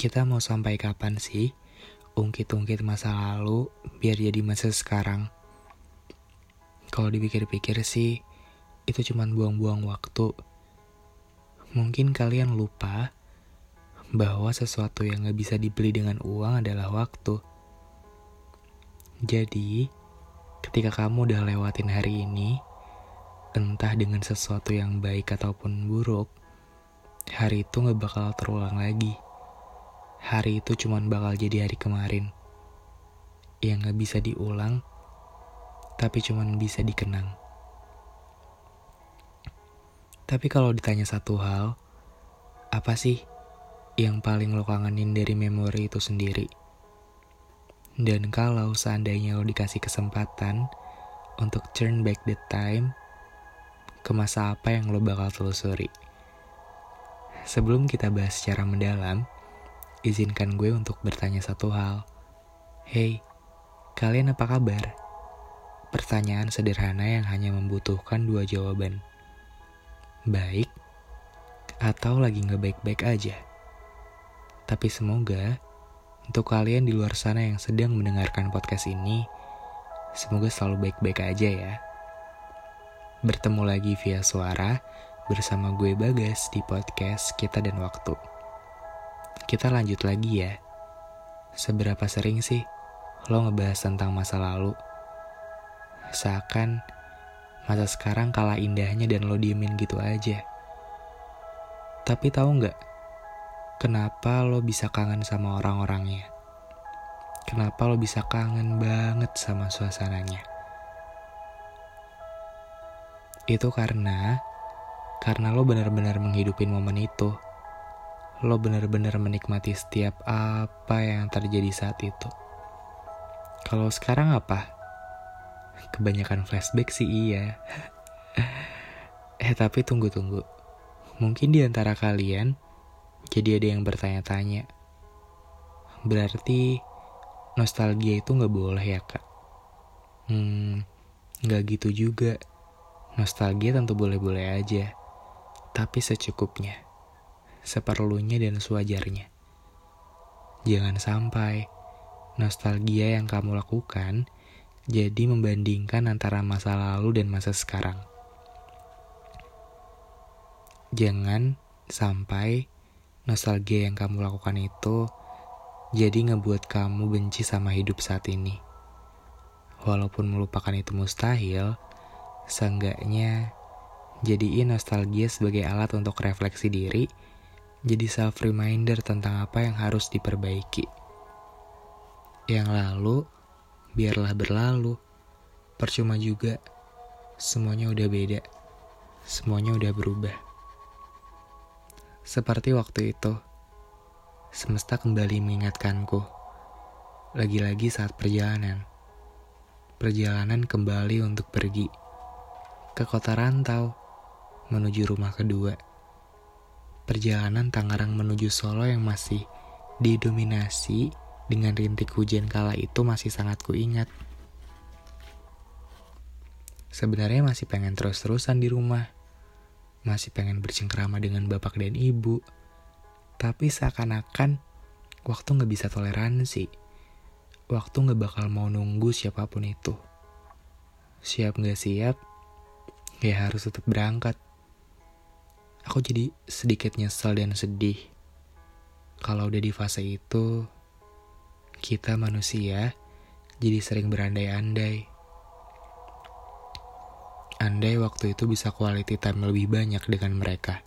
Kita mau sampai kapan sih ungkit-ungkit masa lalu biar jadi masa sekarang? Kalau dipikir-pikir sih, itu cuma buang-buang waktu. Mungkin kalian lupa bahwa sesuatu yang gak bisa dibeli dengan uang adalah waktu. Jadi, ketika kamu udah lewatin hari ini, entah dengan sesuatu yang baik ataupun buruk, hari itu gak bakal terulang lagi. Hari itu cuma bakal jadi hari kemarin. Yang gak bisa diulang, tapi cuma bisa dikenang. Tapi kalau ditanya satu hal, apa sih yang paling lo kangenin dari memori itu sendiri? Dan kalau seandainya lo dikasih kesempatan untuk turn back the time, ke masa apa yang lo bakal telusuri? Sebelum kita bahas secara mendalam, izinkan gue untuk bertanya satu hal. Hey, kalian apa kabar? Pertanyaan sederhana yang hanya membutuhkan dua jawaban. Baik, atau lagi nggak baik-baik aja. Tapi semoga untuk kalian di luar sana yang sedang mendengarkan podcast ini, semoga selalu baik-baik aja ya. Bertemu lagi via suara bersama gue Bagas di podcast Kita dan Waktu. Kita lanjut lagi ya. Seberapa sering sih lo ngebahas tentang masa lalu? Seakan masa sekarang kalah indahnya dan lo diemin gitu aja. Tapi tahu nggak kenapa lo bisa kangen sama orang-orangnya? Kenapa lo bisa kangen banget sama suasananya? Itu karena karena lo benar-benar menghidupin momen itu. Lo benar-benar menikmati setiap apa yang terjadi saat itu. Kalau sekarang apa? Kebanyakan flashback sih iya. eh tapi tunggu-tunggu. Mungkin di antara kalian jadi ada yang bertanya-tanya. Berarti nostalgia itu nggak boleh ya kak? Hmm, nggak gitu juga. Nostalgia tentu boleh-boleh aja tapi secukupnya, seperlunya dan sewajarnya. Jangan sampai nostalgia yang kamu lakukan jadi membandingkan antara masa lalu dan masa sekarang. Jangan sampai nostalgia yang kamu lakukan itu jadi ngebuat kamu benci sama hidup saat ini. Walaupun melupakan itu mustahil, seenggaknya Jadiin nostalgia sebagai alat untuk refleksi diri, jadi self reminder tentang apa yang harus diperbaiki. Yang lalu, biarlah berlalu. Percuma juga, semuanya udah beda. Semuanya udah berubah. Seperti waktu itu, semesta kembali mengingatkanku. Lagi-lagi saat perjalanan. Perjalanan kembali untuk pergi ke kota rantau menuju rumah kedua. Perjalanan Tangerang menuju Solo yang masih didominasi dengan rintik hujan kala itu masih sangat kuingat. Sebenarnya masih pengen terus-terusan di rumah. Masih pengen bercengkrama dengan bapak dan ibu. Tapi seakan-akan waktu gak bisa toleransi. Waktu gak bakal mau nunggu siapa pun itu. Siap gak siap, ya harus tetap berangkat aku jadi sedikit nyesel dan sedih. Kalau udah di fase itu, kita manusia jadi sering berandai-andai. Andai waktu itu bisa quality time lebih banyak dengan mereka.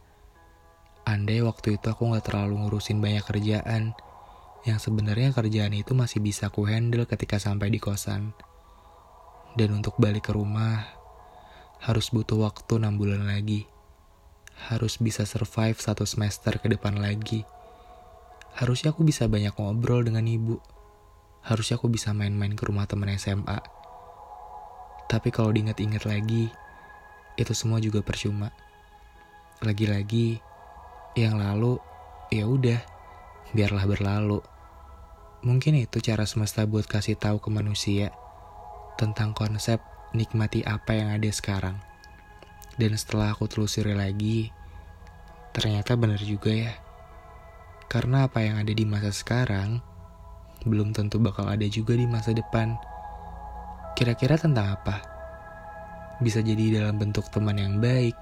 Andai waktu itu aku gak terlalu ngurusin banyak kerjaan, yang sebenarnya kerjaan itu masih bisa ku handle ketika sampai di kosan. Dan untuk balik ke rumah, harus butuh waktu 6 bulan lagi harus bisa survive satu semester ke depan lagi. Harusnya aku bisa banyak ngobrol dengan ibu. Harusnya aku bisa main-main ke rumah temen SMA. Tapi kalau diingat-ingat lagi, itu semua juga percuma. Lagi-lagi, yang lalu, ya udah, biarlah berlalu. Mungkin itu cara semesta buat kasih tahu ke manusia tentang konsep nikmati apa yang ada sekarang. Dan setelah aku telusuri lagi, ternyata benar juga ya. Karena apa yang ada di masa sekarang belum tentu bakal ada juga di masa depan. Kira-kira tentang apa? Bisa jadi dalam bentuk teman yang baik,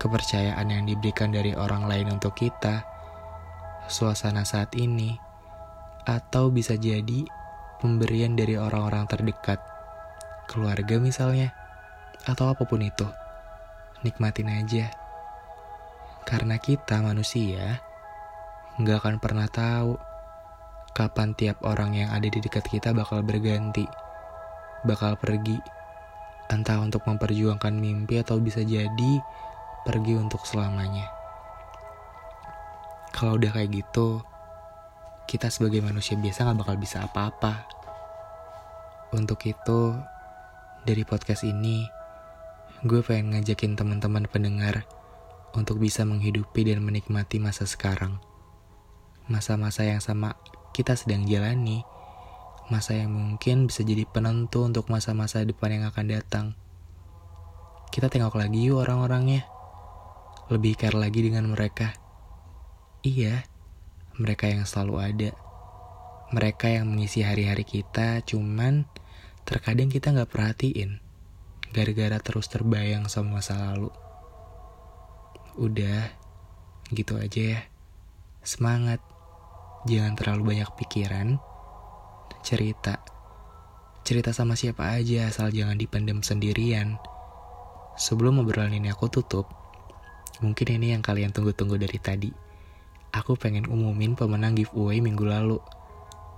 kepercayaan yang diberikan dari orang lain untuk kita, suasana saat ini, atau bisa jadi pemberian dari orang-orang terdekat, keluarga misalnya, atau apa pun itu. Nikmatin aja. Karena kita manusia, nggak akan pernah tahu kapan tiap orang yang ada di dekat kita bakal berganti, bakal pergi, entah untuk memperjuangkan mimpi atau bisa jadi pergi untuk selamanya. Kalau udah kayak gitu, kita sebagai manusia biasa gak bakal bisa apa-apa. Untuk itu, dari podcast ini, gue pengen ngajakin teman-teman pendengar untuk bisa menghidupi dan menikmati masa sekarang. Masa-masa yang sama kita sedang jalani, masa yang mungkin bisa jadi penentu untuk masa-masa depan yang akan datang. Kita tengok lagi yuk orang-orangnya. Lebih care lagi dengan mereka. Iya, mereka yang selalu ada. Mereka yang mengisi hari-hari kita, cuman terkadang kita nggak perhatiin. Gara-gara terus terbayang sama masa lalu. Udah, gitu aja ya. Semangat jangan terlalu banyak pikiran, cerita. Cerita sama siapa aja asal jangan dipendam sendirian. Sebelum obrolan ini aku tutup, mungkin ini yang kalian tunggu-tunggu dari tadi. Aku pengen umumin pemenang giveaway minggu lalu.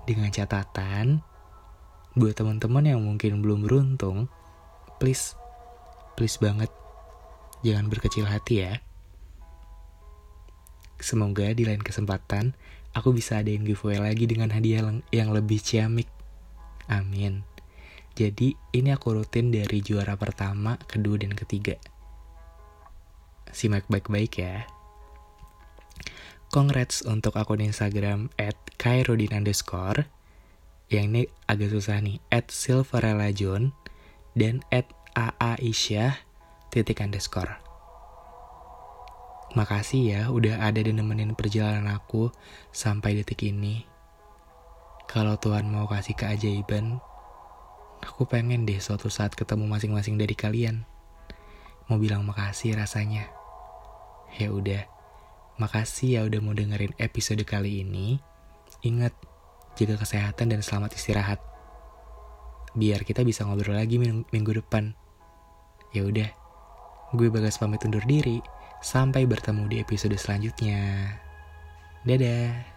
Dengan catatan, buat teman-teman yang mungkin belum beruntung, please, please banget, jangan berkecil hati ya. Semoga di lain kesempatan aku bisa adain giveaway lagi dengan hadiah yang lebih ciamik. Amin. Jadi ini aku rutin dari juara pertama, kedua, dan ketiga. Simak baik-baik ya. Congrats untuk akun Instagram at. Yang ini agak susah nih. At silverella dan at aaisyah titik underscore. Makasih ya udah ada dan nemenin perjalanan aku sampai detik ini. Kalau Tuhan mau kasih keajaiban, aku pengen deh suatu saat ketemu masing-masing dari kalian. Mau bilang makasih rasanya. Ya udah, makasih ya udah mau dengerin episode kali ini. Ingat, jaga kesehatan dan selamat istirahat. Biar kita bisa ngobrol lagi minggu depan. Ya udah, gue bagas pamit undur diri. Sampai bertemu di episode selanjutnya. Dadah.